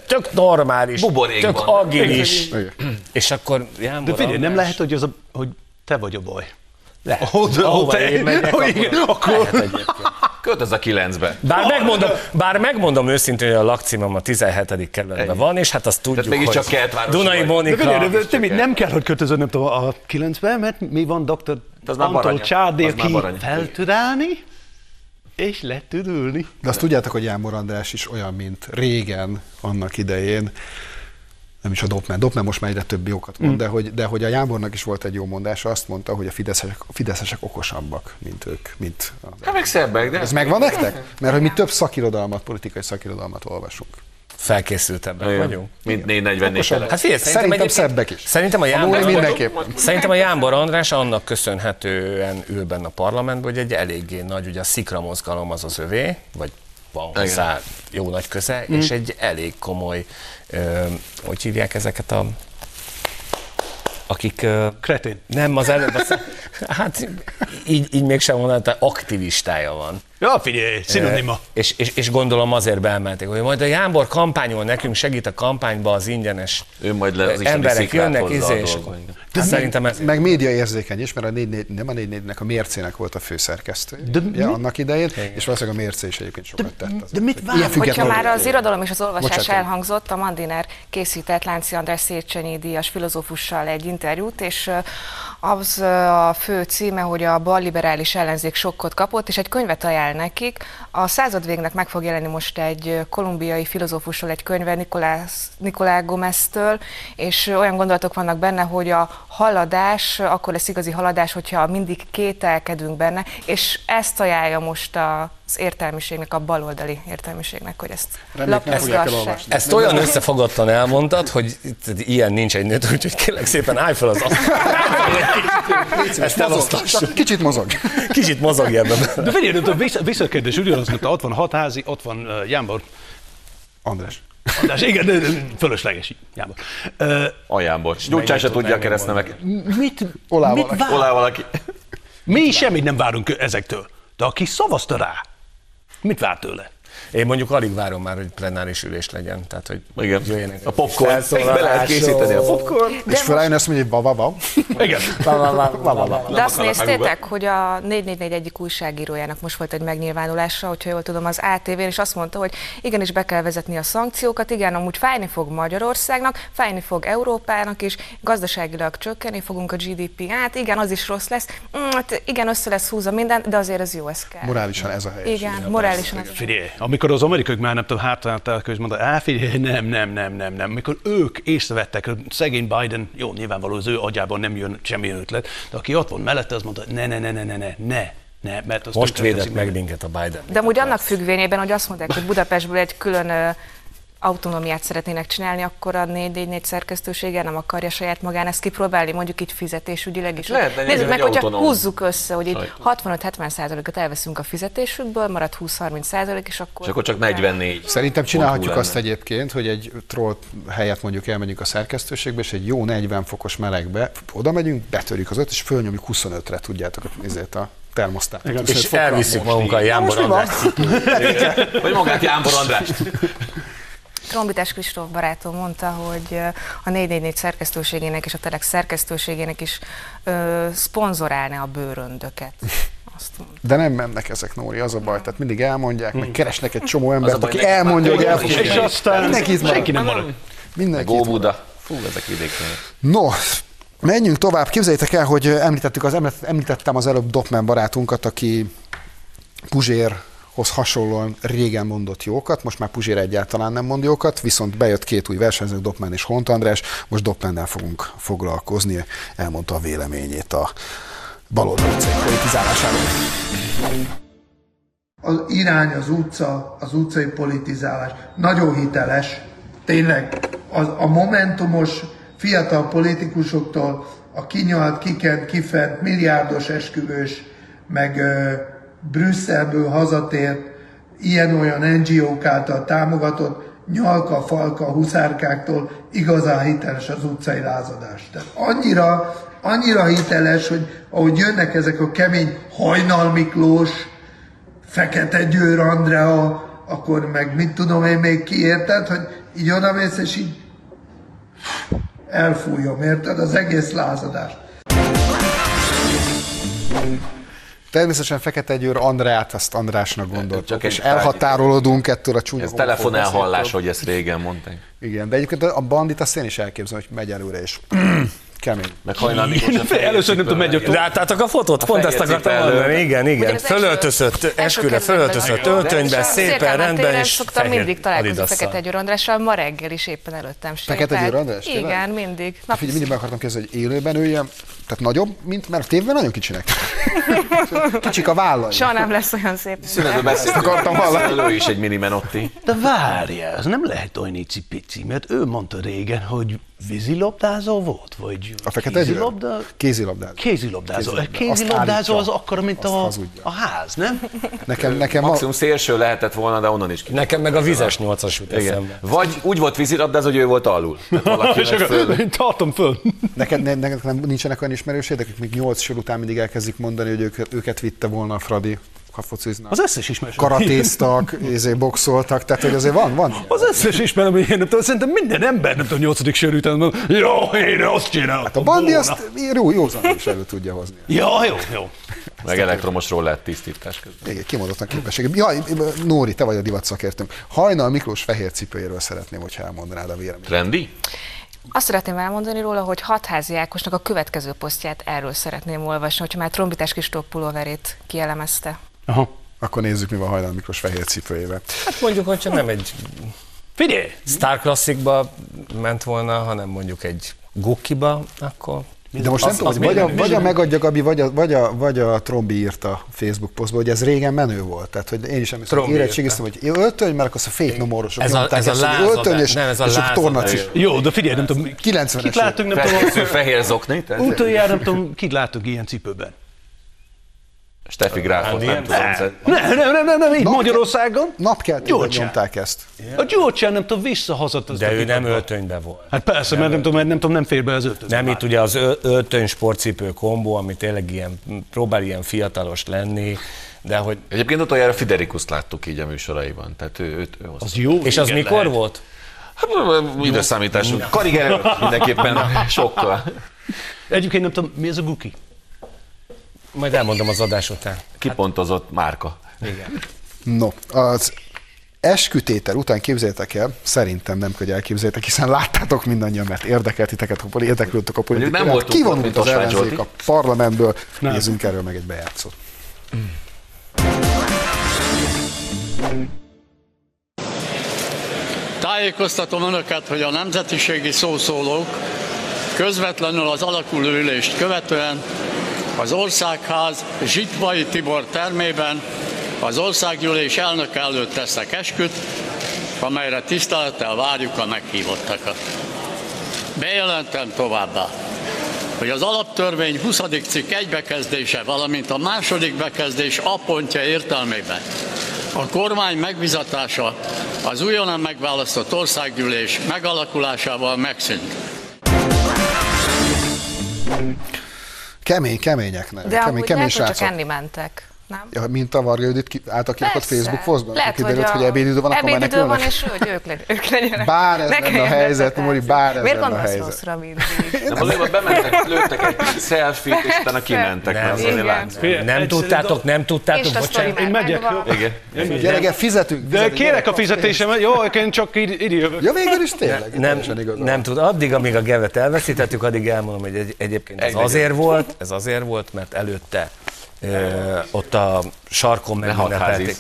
tök normális, Buborékban. tök agilis, Igen. és akkor Jámbor De figyelj, nem lehet, hogy, az a, hogy te vagy a baj. Lehet. Ahol- ahol Ahova te- én megyek, ahol- akkor, akkor- lehet egyébként. Költöz a kilencbe. Bár megmondom, bár megmondom őszintén, hogy a lakcímem a 17. kerületben van, és hát azt tudjuk, mégiscsak hogy kertvárosi Dunai vagy. De Monika, figyelj, de, te mi, nem kell, hogy tudom, a kilencbe, mert mi van dr. Antól Baranya. Csádi, Az és le tud ülni. De azt tudjátok, hogy Jámbor András is olyan, mint régen, annak idején, nem is a Dopman, Dopman most már egyre több jókat mond, de, hogy, de hogy a Jámbornak is volt egy jó mondása, azt mondta, hogy a fideszesek, a fideszesek okosabbak, mint ők, mint az Hát meg szebbek, de... Ez megvan nektek? Mert hogy mi több szakirodalmat, politikai szakirodalmat olvasunk. Felkészültebbek Igen. vagyunk. Mint 444 Okosabbak. Hát figyelj, szerintem, Szerintem szebbek is. Szerintem a A Jámbor, mindenképp. Szerintem a Jámbor András annak köszönhetően ül benne a parlamentben, hogy egy eléggé nagy, ugye a szikra mozgalom az az övé, vagy van hozzá jó nagy köze, és egy elég komoly, ö, hogy hívják ezeket a akik Kretén. nem az előbb, az, hát így, így mégsem mondanám, hogy aktivistája van. Ja, figyelj, szinonima. És, és, és gondolom azért beemelték, hogy majd a Jámbor kampányol nekünk, segít a kampányba az ingyenes Ő majd le az emberek jönnek, izé, és akkor- igen. Hát Szerintem ez... Meg média érzékeny is, mert a 4, nem a 4 nek a mércének volt a főszerkesztő. De De mi- annak idején, és valószínűleg a mércé is egyébként sokat tett. azért, de mit vár- ilyen Hogyha független- már az irodalom és az olvasás Bocsánat. elhangzott, a Mandiner készített Lánci András Széchenyi díjas filozófussal egy interjút, és az a fő címe, hogy a balliberális ellenzék sokkot kapott, és egy könyvet ajánl nekik. A század végnek meg fog jelenni most egy kolumbiai filozófusról egy könyve Nikolás, Nikolá Gomeztől, és olyan gondolatok vannak benne, hogy a haladás, akkor lesz igazi haladás, hogyha mindig kételkedünk benne, és ezt ajánlja most a az értelmiségnek, a baloldali értelmiségnek, hogy ezt nem lapozgassák. Ezt olyan összefogottan elmondtad, hogy itt ilyen nincs egy nőt, úgyhogy kérlek szépen állj fel az asztalra. Ezt elosztassuk. Csak kicsit mozog. Kicsit mozogj ebben. De figyelj, vissza, visszakérdés, ugyanaz, mint ott van Hatházi, ott van uh, Jámbor. András. András, igen, de, fölösleges Jámbor. Uh, Ajámbor. Gyurcsán se tud tudja a keresztnemek. mit, Olá mit valaki. Olá valaki. Mi semmit nem várunk ezektől. De aki szavazta rá, mit vár tőle? Én mondjuk alig várom már, hogy plenáris ülés legyen. Tehát, hogy Igen. jöjjenek A popcorn. Be lehet készíteni a popcorn. És felálljon azt mondja, hogy ba-ba-ba. Igen. De azt néztétek, hogy a 444 egyik újságírójának most volt egy megnyilvánulása, hogyha jól tudom, az ATV-n, és azt mondta, hogy igenis be kell vezetni a szankciókat, igen, amúgy fájni fog Magyarországnak, fájni fog Európának is, gazdaságilag csökkenni fogunk a GDP át, igen, az is rossz lesz, mm, hát igen, össze lesz húzva minden, de azért ez jó, ez kell. Morálisan ez a helyes. Igen, morálisan ez Figyelj, amikor az amerikaiak már nem tudom, hátrálták, és mondta, á, figyelj, nem, nem, nem, nem, nem. Mikor ők észrevettek, hogy szegény Biden, jó, nyilvánvaló az ő agyában nem jön semmi ötlet, de aki ott van mellette, az mondta, ne, ne, ne, ne, ne, ne, ne, ne, mert az Most védett meg minket a Biden. De amúgy annak függvényében, hogy azt mondták, hogy Budapestből egy külön autonómiát szeretnének csinálni, akkor a 444 szerkesztősége nem akarja saját magán ezt kipróbálni, mondjuk így fizetésügyileg is. Lehetne Nézzük nézni, meg, hogy hogyha autonóm húzzuk össze, hogy így sajtó. 65-70 százalékot elveszünk a fizetésükből, marad 20-30 százalék, és akkor... És akkor csak 44. Szerintem csinálhatjuk azt egyébként, hogy egy troll helyet mondjuk elmegyünk a szerkesztőségbe, és egy jó 40 fokos melegbe oda megyünk, betörjük az öt, és fölnyomjuk 25-re, tudjátok, ezért a termosztátot. És elviszük magunkkal a Jámbor? András Vagy magát Jámbor Andrást. Trombitás Kristóf barátom mondta, hogy a 444 szerkesztőségének és a Telex szerkesztőségének is ö, szponzorálna a bőröndöket. Azt mondta. De nem mennek ezek, Nóri, az a baj. Tehát mindig elmondják, meg keresnek egy csomó Az a embert, baj, aki elmondja, hogy el És aztán Mindenki itt senki nem marad. Mindenki. Góbuda. Fú, ezek vidéken. No, menjünk tovább. Képzeljétek el, hogy említettük az, említettem az előbb Dopman barátunkat, aki Puzsérhoz hasonlóan régen mondott jókat, most már Puzsér egyáltalán nem mond jókat, viszont bejött két új versenyző, Dopman és Hont András, most Dopmannel fogunk foglalkozni, elmondta a véleményét a baloldali cég politizálásáról. az irány, az utca, az utcai politizálás. Nagyon hiteles, tényleg az, a momentumos fiatal politikusoktól a kinyalt, kikent, kifent, milliárdos esküvős, meg Brüsszelből hazatért, ilyen-olyan NGO-k által támogatott, nyalka, falka, huszárkáktól igazán hiteles az utcai lázadás. Tehát annyira, annyira hiteles, hogy ahogy jönnek ezek a kemény Hajnal Miklós, Fekete Győr Andrea, akkor meg mit tudom én még ki, hogy így odamész, és így elfújom, érted, az egész lázadást. Természetesen Fekete Győr Andrát, azt Andrásnak gondoltuk, Csak és elhatárolódunk ettől a csúnya Ez telefonelhallás, beszédtől. hogy ezt régen mondták. Igen, de egyébként a bandit azt én is elképzelem, hogy megy előre, és kemény. Meg hajnal a Először nem tudom, megy. Láttátok a fotót? Pont fehér ezt akartam mondani. Igen, igen. Fölöltözött, esküre fölöltözött öltönybe, a szépen rendben, és szoktam mindig találkozni. Fekete Győr Andrással, ma reggel is éppen előttem sétált. Fekete Győr András? Igen, mindig. Figyelj, mindig meg akartam kérdezni, hogy élőben ő ilyen, tehát nagyobb, mint, mert a tévben nagyon kicsinek. Kicsik a vállai. soha nem lesz olyan szép. Szünetben beszéltünk, akartam hallani. Ő is egy mini Menotti. De várjál, ez nem lehet olyan icipici, mert ő mondta régen, hogy vízilabdázó volt, vagy A Fekete kézilabda... Kézilabdázó. Kézilabdázó. Kézilabda. Kézilabdázó az akkor, mint a, a ház, nem? Nekem, nekem ma, Maximum szélső lehetett volna, de onnan is ki. Nekem meg a vizes nyolcas jut eszembe. Vagy úgy volt vízilabdázó, hogy ő volt alul. Tehát valaki És meg akkor föl. én tartom föl. neked, ne, neked nem, nincsenek olyan ismerősétek, akik még nyolc sor után mindig elkezdik mondani, hogy őket, őket vitte volna a Fradi, ha fociznak. Az összes ismerős. Karatéztak, izé, boxoltak, tehát hogy azért van, van. Az összes ismerem, hogy én nem tudom, szerintem minden ember, nem tudom, nyolcadik sör után mondom, jó, én azt csináltam. Hát a bandi volna." azt jó, józanul is elő tudja hozni. Ja, jó, jó. Meg elektromosról lett tisztítás közben. Igen, kimondottan képesség. Jaj, Nóri, te vagy a divat szakértőnk. Hajnal Miklós fehér cipőjéről szeretném, hogyha elmondanád a véleményt. Trendi? Azt szeretném elmondani róla, hogy Hatházi Ákosnak a következő posztját erről szeretném olvasni, hogyha már trombitás kis pulóverét kielemezte. Aha. Akkor nézzük, mi van Hajnal Miklós fehér cipőjével. Hát mondjuk, hogyha nem egy Figyelj! Star Classicba ment volna, hanem mondjuk egy Gukkiba, akkor De most nem Az- tudom, az hogy vagy a, nem? vagy a megadja Gabi, vagy a, vagy, a, vagy a Trombi írta a Facebook posztba, hogy ez régen menő volt. Tehát, hogy én is emlékszem, érettségiztem, hogy öltöny, mert akkor a fék nomorosok Ez a- ez a ezt, hogy lázadás, öltönyös, nem, ez a és lázadás. tornacis. Jó, de figyelj, nem tudom, 90-es kit láttunk, nem tudom, fehér zokni? Utoljára nem tudom, kit láttunk ilyen cipőben. Steffi Gráfot nem tudom. Nem, nem, nem, nem, nem, Nap- Magyarországon. Napkeltében nyomták ezt. A Gyurcsán nem tudom, visszahozott azt de ő nem öltönybe volt. Hát persze, mert nem tudom, mert nem tudom, nem fér be az öltönybe. Nem, itt ugye az öltöny sportcipő kombó, ami tényleg ilyen, próbál ilyen fiatalos lenni, de hogy... Egyébként utoljára Fiderikuszt láttuk így a műsoraiban. Tehát ő, őt, ő. Az jó. És az mikor lehet. volt? Hát, időszámítás. Kariger mindenképpen sokkal. Egyébként nem tudom, mi ez a guki? Majd elmondom az adás után. Kipontozott márka. No, az eskütétel után képzeljétek el, szerintem nem kell, hogy elképzeljétek, hiszen láttátok mindannyian, mert érdekelt titeket, érdeklődtök a nem politikát. ott, Kivonult az ellenzék a parlamentből, Nem. nézzünk erről meg egy bejátszót. Tájékoztatom Önöket, hogy a nemzetiségi szószólók közvetlenül az alakuló ülést követően az Országház Zsitvai Tibor termében az országgyűlés elnöke előtt tesznek esküt, amelyre tisztelettel várjuk a meghívottakat. Bejelentem továbbá, hogy az alaptörvény 20. cikk egybekezdése, valamint a második bekezdés A pontja értelmében a kormány megbizatása az újonnan megválasztott országgyűlés megalakulásával megszűnt. Kemény, kemények? De kemény, amúgy kemény lehet, csak enni mentek. Nem? Ja, mint a Varga Judit által kirakott. Facebook posztban? Lehet, Kiderült, a hogy ebédidő van, akkor ebédidő van, és hogy ők, le, ők legyenek. Bár ez Ne lenne a helyzet. Mori, bár ez Miért lenne a helyzet. rosszra mindig? Nem, valójában bementek, lőttek egy selfie és utána kimentek. Nem, azért Nem egyszerű tudtátok, nem tudtátok, bocsánat. Én megyek. Igen. Gyerekek, fizetünk. De kérek a fizetésemet, jó, én csak így, jövök. Ja, végül is tényleg. Nem, nem tud, addig, amíg a gevet elveszítettük, addig elmondom, hogy egy, egyébként ez azért volt, ez azért volt, mert előtte ott a sarkon Ne megünnepelték.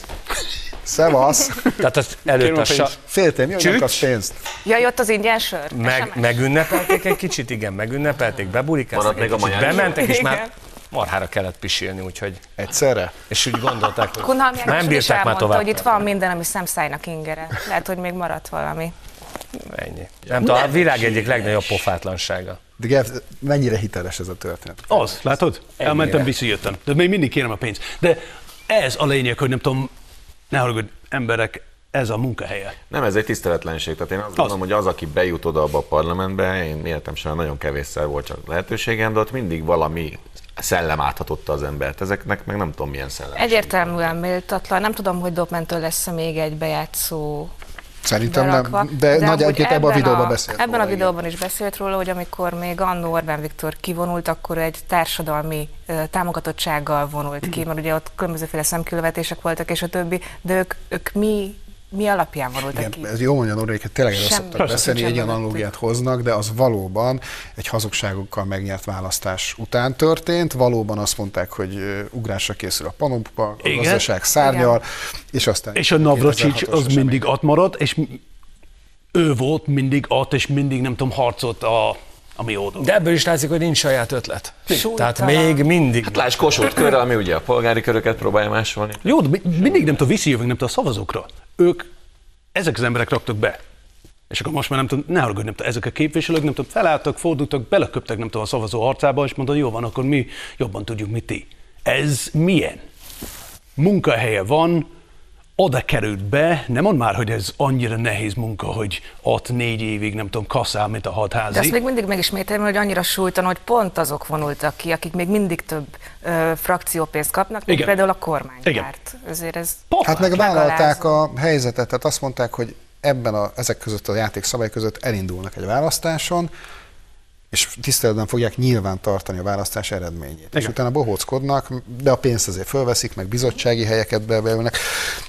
Szevasz. Tehát az előtt a a sa. Féltem, Csücs. kapsz pénzt. Jaj, ott az ingyen sör? meg, megünnepelték egy kicsit, igen, megünnepelték, beburikáztak egy a kicsit, bementek, és már marhára kellett pisilni, úgyhogy, Egyszerre? és úgy gondolták, hogy Kunhalmi nem bírták már tovább. hogy itt van minden, ami szemszájnak ingere. Lehet, hogy még maradt valami. Ennyi. Nem tudom, a világ egyik legnagyobb pofátlansága. De Gev, mennyire hiteles ez a történet? Az, látod? Elmentem, visszajöttem. De még mindig kérem a pénzt. De ez a lényeg, hogy nem tudom, ne haragudj, emberek ez a munkahelye. Nem, ez egy tiszteletlenség. Tehát én azt gondolom, hogy az, aki bejut oda abba a parlamentbe, én életem sem nagyon kevésszer volt csak lehetőségem, de ott mindig valami szellem áthatotta az embert. Ezeknek meg nem tudom milyen szellem. Egyértelműen méltatlan. Nem tudom, hogy Dobmentől lesz még egy bejátszó Szerintem berakva. nem, de, de nagy egyébként ebben a videóban beszélt Ebben róla, a videóban is beszélt róla, hogy amikor még annó Orbán Viktor kivonult, akkor egy társadalmi ö, támogatottsággal vonult ki, mert ugye ott különbözőféle szemkülvetések voltak, és a többi, de ők, ők mi, mi alapján vonultak ki? Igen, ez jó mondja hogy tényleg erről szoktak beszélni, egy ilyen analógiát hoznak, de az valóban egy hazugságokkal megnyert választás után történt. Valóban azt mondták, hogy ugrásra készül a panoppa, a Igen. gazdaság szárnyal, és aztán És a Navracsics 2006-os az esemény. mindig ott maradt, és ő volt mindig ott, és mindig nem tudom, harcolt a, a mi oldalon. De ebből is látszik, hogy nincs saját ötlet. Tehát Súlytalan. még mindig. Hát lásd Kossuth körre, ami ugye a polgári köröket próbálja másolni. Jó, de mi- mindig nem tudom, visszajövünk nem tudom, a szavazókra. Ők, ezek az emberek raktak be. És akkor most már nem tudom, ne haragudj, nem tudom, ezek a képviselők nem tudom, felálltak, fordultak, beleköptek nem tudom, a szavazó arcába, és mondta, jó van, akkor mi jobban tudjuk, mit ti. Ez milyen? Munkahelye van, oda került be, nem mond már, hogy ez annyira nehéz munka, hogy ott négy évig, nem tudom, kasszál, mint a De azt még mindig megismételem, hogy annyira súlytalan, hogy pont azok vonultak ki, akik még mindig több ö, frakciópénzt kapnak, mint Igen. például a kormánypárt. Ezért ez Hát meg vállalták a helyzetet, tehát azt mondták, hogy ebben a, ezek között a játékszabály között elindulnak egy választáson, és tiszteletben fogják nyilván tartani a választás eredményét. És Igen. utána bohóckodnak, de a pénzt azért fölveszik, meg bizottsági helyeket bevelnek.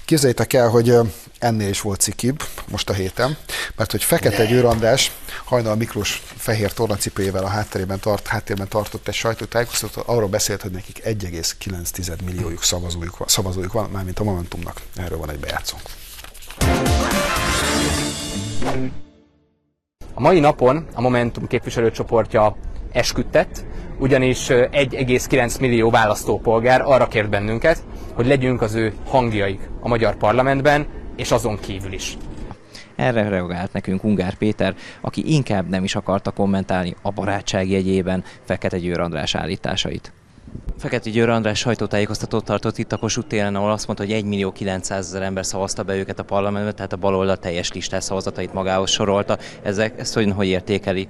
Képzeljétek el, hogy ennél is volt cikibb most a héten, mert hogy Fekete Győr András Hajnal Miklós fehér tornacipőjével a hátterében, tart, háttérben tartott egy sajtótájékoztatót, arról beszélt, hogy nekik 1,9 milliójuk szavazójuk van, szavazójuk van, mármint a Momentumnak. Erről van egy bejátszónk. A mai napon a Momentum képviselőcsoportja esküdtett, ugyanis ö, 1,9 millió választópolgár arra kért bennünket, hogy legyünk az ő hangjaik a magyar parlamentben, és azon kívül is. Erre reagált nekünk Ungár Péter, aki inkább nem is akarta kommentálni a barátság jegyében Fekete Győr András állításait. Fekete Győr András sajtótájékoztatót tartott itt a Kossuth téren, ahol azt mondta, hogy 1 millió 900 ezer ember szavazta be őket a parlamentbe, tehát a baloldal teljes listás szavazatait magához sorolta. Ezek, ezt hogy, hogy értékeli?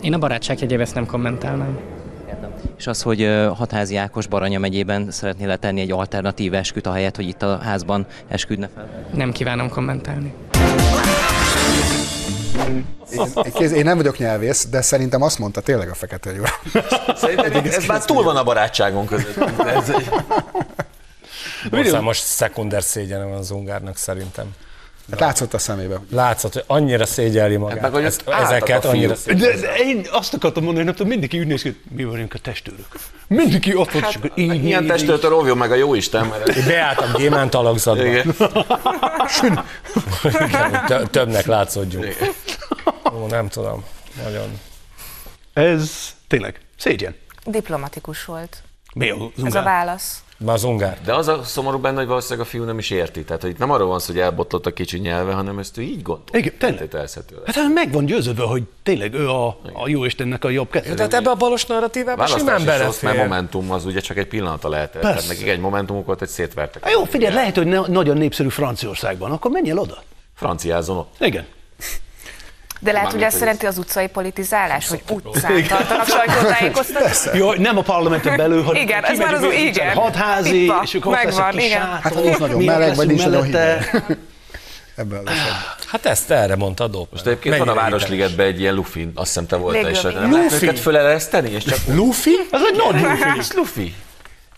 Én a barátság jegyével ezt nem kommentálnám. És az, hogy Hatházi Ákos Baranya megyében szeretné letenni egy alternatív esküt, ahelyett, hogy itt a házban esküdne fel? Nem kívánom kommentálni. Én, kéz, én nem vagyok nyelvész, de szerintem azt mondta tényleg a Fekete Győr. Szerintem ez már túl van a barátságon között. Ez egy... Most, most szekunder szégyene van az ungárnak szerintem. Hát látszott a szemébe. Látszott, hogy annyira szégyeli magát. meg, hogy Ezt, ezeket annyira fiúk. De, én azt akartam mondani, hogy nem tudom, mindenki úgy néz ki, mi vagyunk a testőrök. Mindenki ott és akkor így, így, Ilyen így. testőtől óvjon meg a jó Isten, mert Én beálltam gyémánt alakzatba. Igen. Igen, tö- többnek látszódjunk. Ó, nem tudom. Nagyon. Ez tényleg szégyen. diplomatikus volt. Mi a Ez a zungár? válasz. Már az ungár. De az a szomorú benne, hogy valószínűleg a fiú nem is érti. Tehát, hogy itt nem arról van szó, hogy elbotlott a kicsi nyelve, hanem ezt ő így gondol. Igen, tényleg. Hát hát meg van győződve, hogy tényleg ő a, a jó Istennek a jobb kezű. Tehát ebbe a balos narratívában simán sossz, mert belefér. Momentum az ugye csak egy pillanata lehet. Tehát Persze. nekik egy Momentumuk volt, egy szétvertek. Jó, figyelj, lehet, hogy ne, nagyon népszerű Franciaországban, akkor menjél oda. Franciázon ott. Igen. De lehet, hogy hogy szerint az utcai politizálás, hogy utcán tartanak sajtótájékoztatót? Jó, nem a parlamenten belül, hanem Igen, ez már az kimegyünk igen. Itt van, és akkor megvan, igen. sátor, Hát, nincs nagyon meleg, vagy nincs nagyon. Ebben az. Hát ezt erre mondta a Dob. Most egyébként van a Városligetben egy ilyen lufi, azt hiszem te voltál is. Lehet őket fölereszteni, és csak Luffy? Az egy nagy lufi. Ez lufi.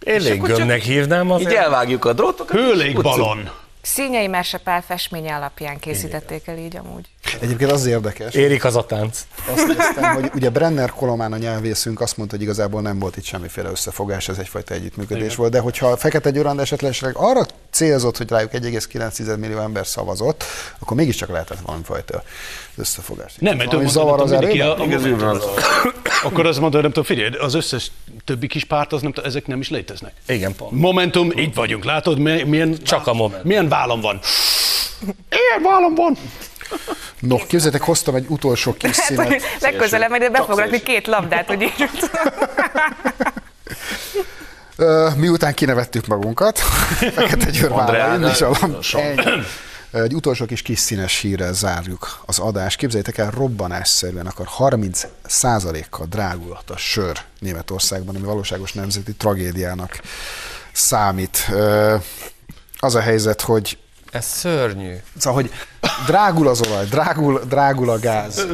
Én léggömnek hívnám Így azért. elvágjuk a drótokat. Hőlégballon. Színyei Mersepál festménye alapján készítették el így amúgy. Egyébként az érdekes. Érik az a tánc. Azt néztem, hogy ugye Brenner Kolomán a nyelvészünk azt mondta, hogy igazából nem volt itt semmiféle összefogás, ez egyfajta együttműködés Igen. volt, de hogyha a Fekete Győr esetleg arra célzott, hogy rájuk 1,9 millió ember szavazott, akkor mégiscsak lehetett valamifajta összefogás. Nem, mert Valami zavar az erőben? Akkor azt mondta, nem tudom, figyelj, az összes többi kis párt, az nem tudom, ezek nem is léteznek. Igen, pont. Momentum, itt vagyunk, látod, mi- milyen, Csak a Momentum. milyen vállam van. Ilyen vállam van. No, képzeljétek, hoztam egy utolsó kis Hát, színet. legközelebb majd be fog két labdát, hogy így Miután kinevettük magunkat, Fekete Győr de- és a. Egy utolsó kis kis színes hírrel zárjuk az adást. Képzeljétek el, robbanásszerűen akar 30% kal drágulhat a sör Németországban, ami valóságos nemzeti tragédiának számít. Az a helyzet, hogy Ez szörnyű. Szóval, hogy drágul az olaj, drágul, drágul a gáz.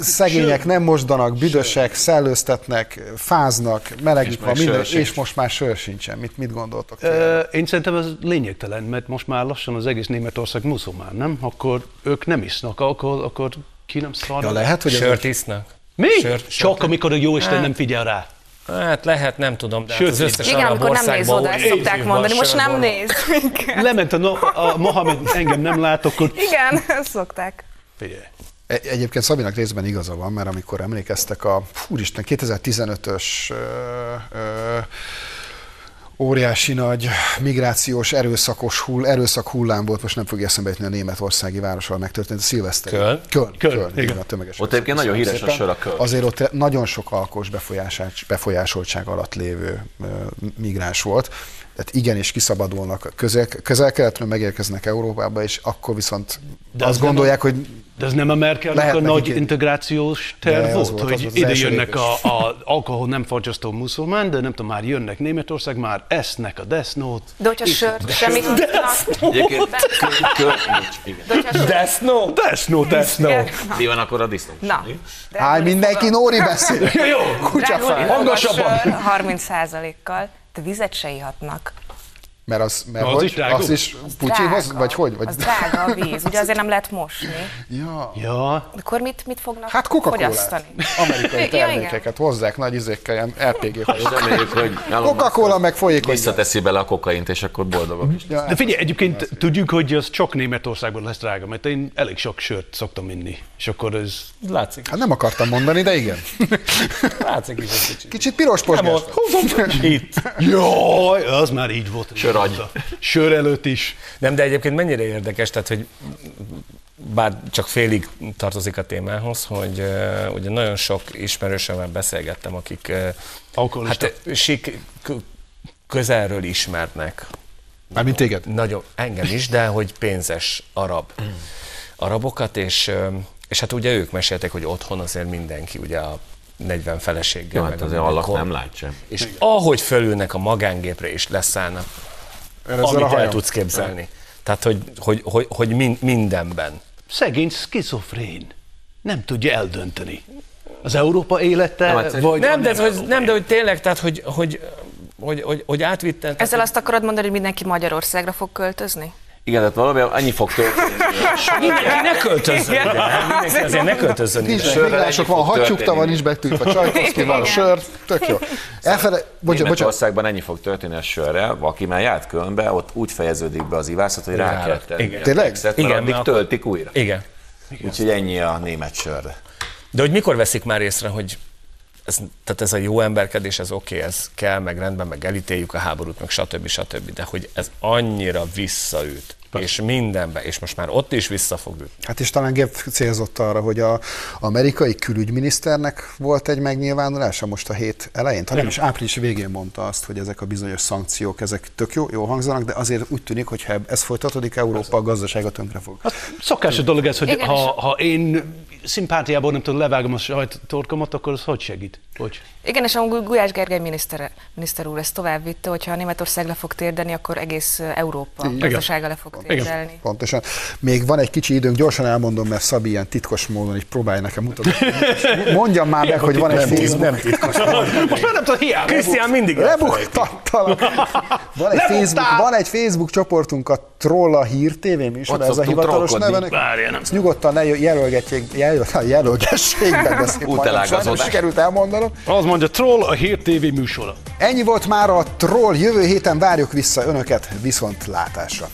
Szegények nem mosdanak, büdösek, szellőztetnek, fáznak, melegük És van, már minden, sör sincs. és most már sör sincsen. Mit, mit gondoltok? Ö, Én szerintem ez lényegtelen, mert most már lassan az egész Németország muszulmán, nem? Akkor ők nem isznak, akkor, akkor ki nem szar. Ja, lehet, hogy Sört isznak? Mi? Sört- Csak sört- amikor a jó Isten Hát. nem figyel rá. Hát lehet, nem tudom, de hát Sőt, az összes Igen, arab amikor nem néz oda, ezt szokták mondani, most nem néz. Lement a, no, a Mohamed, engem nem lát, akkor Igen, ezt szokták. figyelj. Egy- Egyébként Szabinak részben igaza van, mert amikor emlékeztek a, úristen, 2015-ös ö, ö, óriási nagy migrációs erőszakos hull, erőszak hullám volt, most nem fogja eszembe jutni a németországi városval megtörtént, a szilveszter. Köln? Köln, Köln, Köln, igen. igen. a tömeges Ott egyébként nagyon híres a sör a Köln. Azért ott nagyon sok alkos befolyásoltság alatt lévő migráns volt. Tehát igenis kiszabadulnak közel, közel-keletről, megérkeznek Európába, és akkor viszont De azt az nem gondolják, a- hogy De ez nem a Merkelnek Lehet a nagy egy- integrációs terv az volt, volt, az hogy az ide első jönnek lépés. a, a alkohol nem fogyasztó muszulmán, de nem tudom, már jönnek Németország, már esznek a desznót. De hogyha sört semmit Egyébként Köln- Köln- igen. De hogyha sört... Death Note? Death Note, Death Igen. Note. Mi van akkor a disznó? Na. Háj, mindenki Nóri beszél. Jó, Kutyafáj. Hangasabban. 30%-kal, de vizet se ihatnak. Mert az, mert Na, az hogy, is drága. az is Putyinhoz, Drága. vagy hogy? Vagy... Az drága a víz, ugye azért nem lehet mosni. Ja. Ja, Akkor mit, mit fognak Hát coca fogyasztani? Amerikai Ja, termékeket hozzák nagy izékkel, ilyen RPG Coca-Cola meg folyik. visszateszi bele a kokaint, és akkor boldogok is. Ja, de figyelj, egyébként tudjuk, hogy ez csak Németországban lesz drága, mert én elég sok sört szoktam inni, és akkor ez... Látszik. Hát nem akartam mondani, de igen. Látszik is egy kicsit. Kicsit piros posgás. Itt. Jaj, az már így volt. Söragy. Sör előtt is. Nem, de egyébként mennyire érdekes, tehát hogy bár csak félig tartozik a témához, hogy uh, ugye nagyon sok ismerősömmel beszélgettem, akik uh, Alkoholista. hát sik, közelről ismernek. Mármint téged. Nagyon, engem is, de hogy pénzes arab arabokat, és, és hát ugye ők meséltek, hogy otthon azért mindenki ugye a 40 feleséggel. Jó, hát azért kor- nem látja. És ahogy fölülnek a magángépre és leszállnak, Ezzel a amit el tudsz képzelni. Tehát, hogy, hogy, hogy, hogy min- mindenben. Szegény skizofrén. Nem tudja eldönteni. Az Európa élete, Nem, hát vagy Nem, de, hogy, nem, de hogy tényleg, tehát, hogy, hogy, hogy, hogy, hogy átvitten. Ezzel azt akarod mondani, hogy mindenki Magyarországra fog költözni? Igen, tehát valóban annyi fog történni. Mindenki ne költözzön ide. Mindenki azért ne költözzön ide. Nincs Sörrel migránsok, együtt van hattyúkta, van nincs betűtve, Csajkovszki, van sör, tök jó. Elfele... Bocsánat, bocsánat. Németországban ennyi fog történni a sörrel, aki már járt Kölnbe, ott úgy fejeződik be az ivászat, hogy rá kell tenni. Tényleg? Igen, addig töltik újra. Igen. Úgyhogy ennyi a német sörre. De hogy mikor veszik már észre, hogy ez, tehát ez a jó emberkedés, ez oké, okay, ez kell, meg rendben, meg elítéljük a háborút, meg stb. stb. De hogy ez annyira visszaüt, és mindenbe, és most már ott is vissza fog ütni. Hát és talán Gebb célzott arra, hogy a amerikai külügyminiszternek volt egy megnyilvánulása most a hét elején, talán is április végén mondta azt, hogy ezek a bizonyos szankciók, ezek tök jó, jó hangzanak, de azért úgy tűnik, hogy ha ez folytatódik, Európa a gazdasága tönkre fog. Szokásos dolog ez, hogy Igen, ha, ha én szimpátiából nem tudom, levágom a sajt torkomat, akkor az hogy segít? Hogy? Igen, és amúgy Gulyás Gergely miniszter, miniszter úr ezt tovább vitte, hogyha Németország le fog térdeni, akkor egész Európa Igen. gazdasága le fog térdelni. Pontosan. Még van egy kicsi időnk, gyorsan elmondom, mert Szabi ilyen titkos módon így próbálja nekem mutatni. Mondjam már meg, hogy van egy Facebook. Nem titkos. Most már nem tudom, hiába. Krisztián mindig. Lebuktattalak. Van egy, Facebook, van egy Facebook csoportunk, a Troll a Hír TV műsor, Ott ez a hivatalos neve. Várjál, nem. Nyugodtan ne jelölgetjék, jelöl, jelölgessék be, de szép majdnem sikerült elmondanom. Az mondja, Troll a Hír TV műsora. Ennyi volt már a Troll, jövő héten várjuk vissza önöket viszont látásra.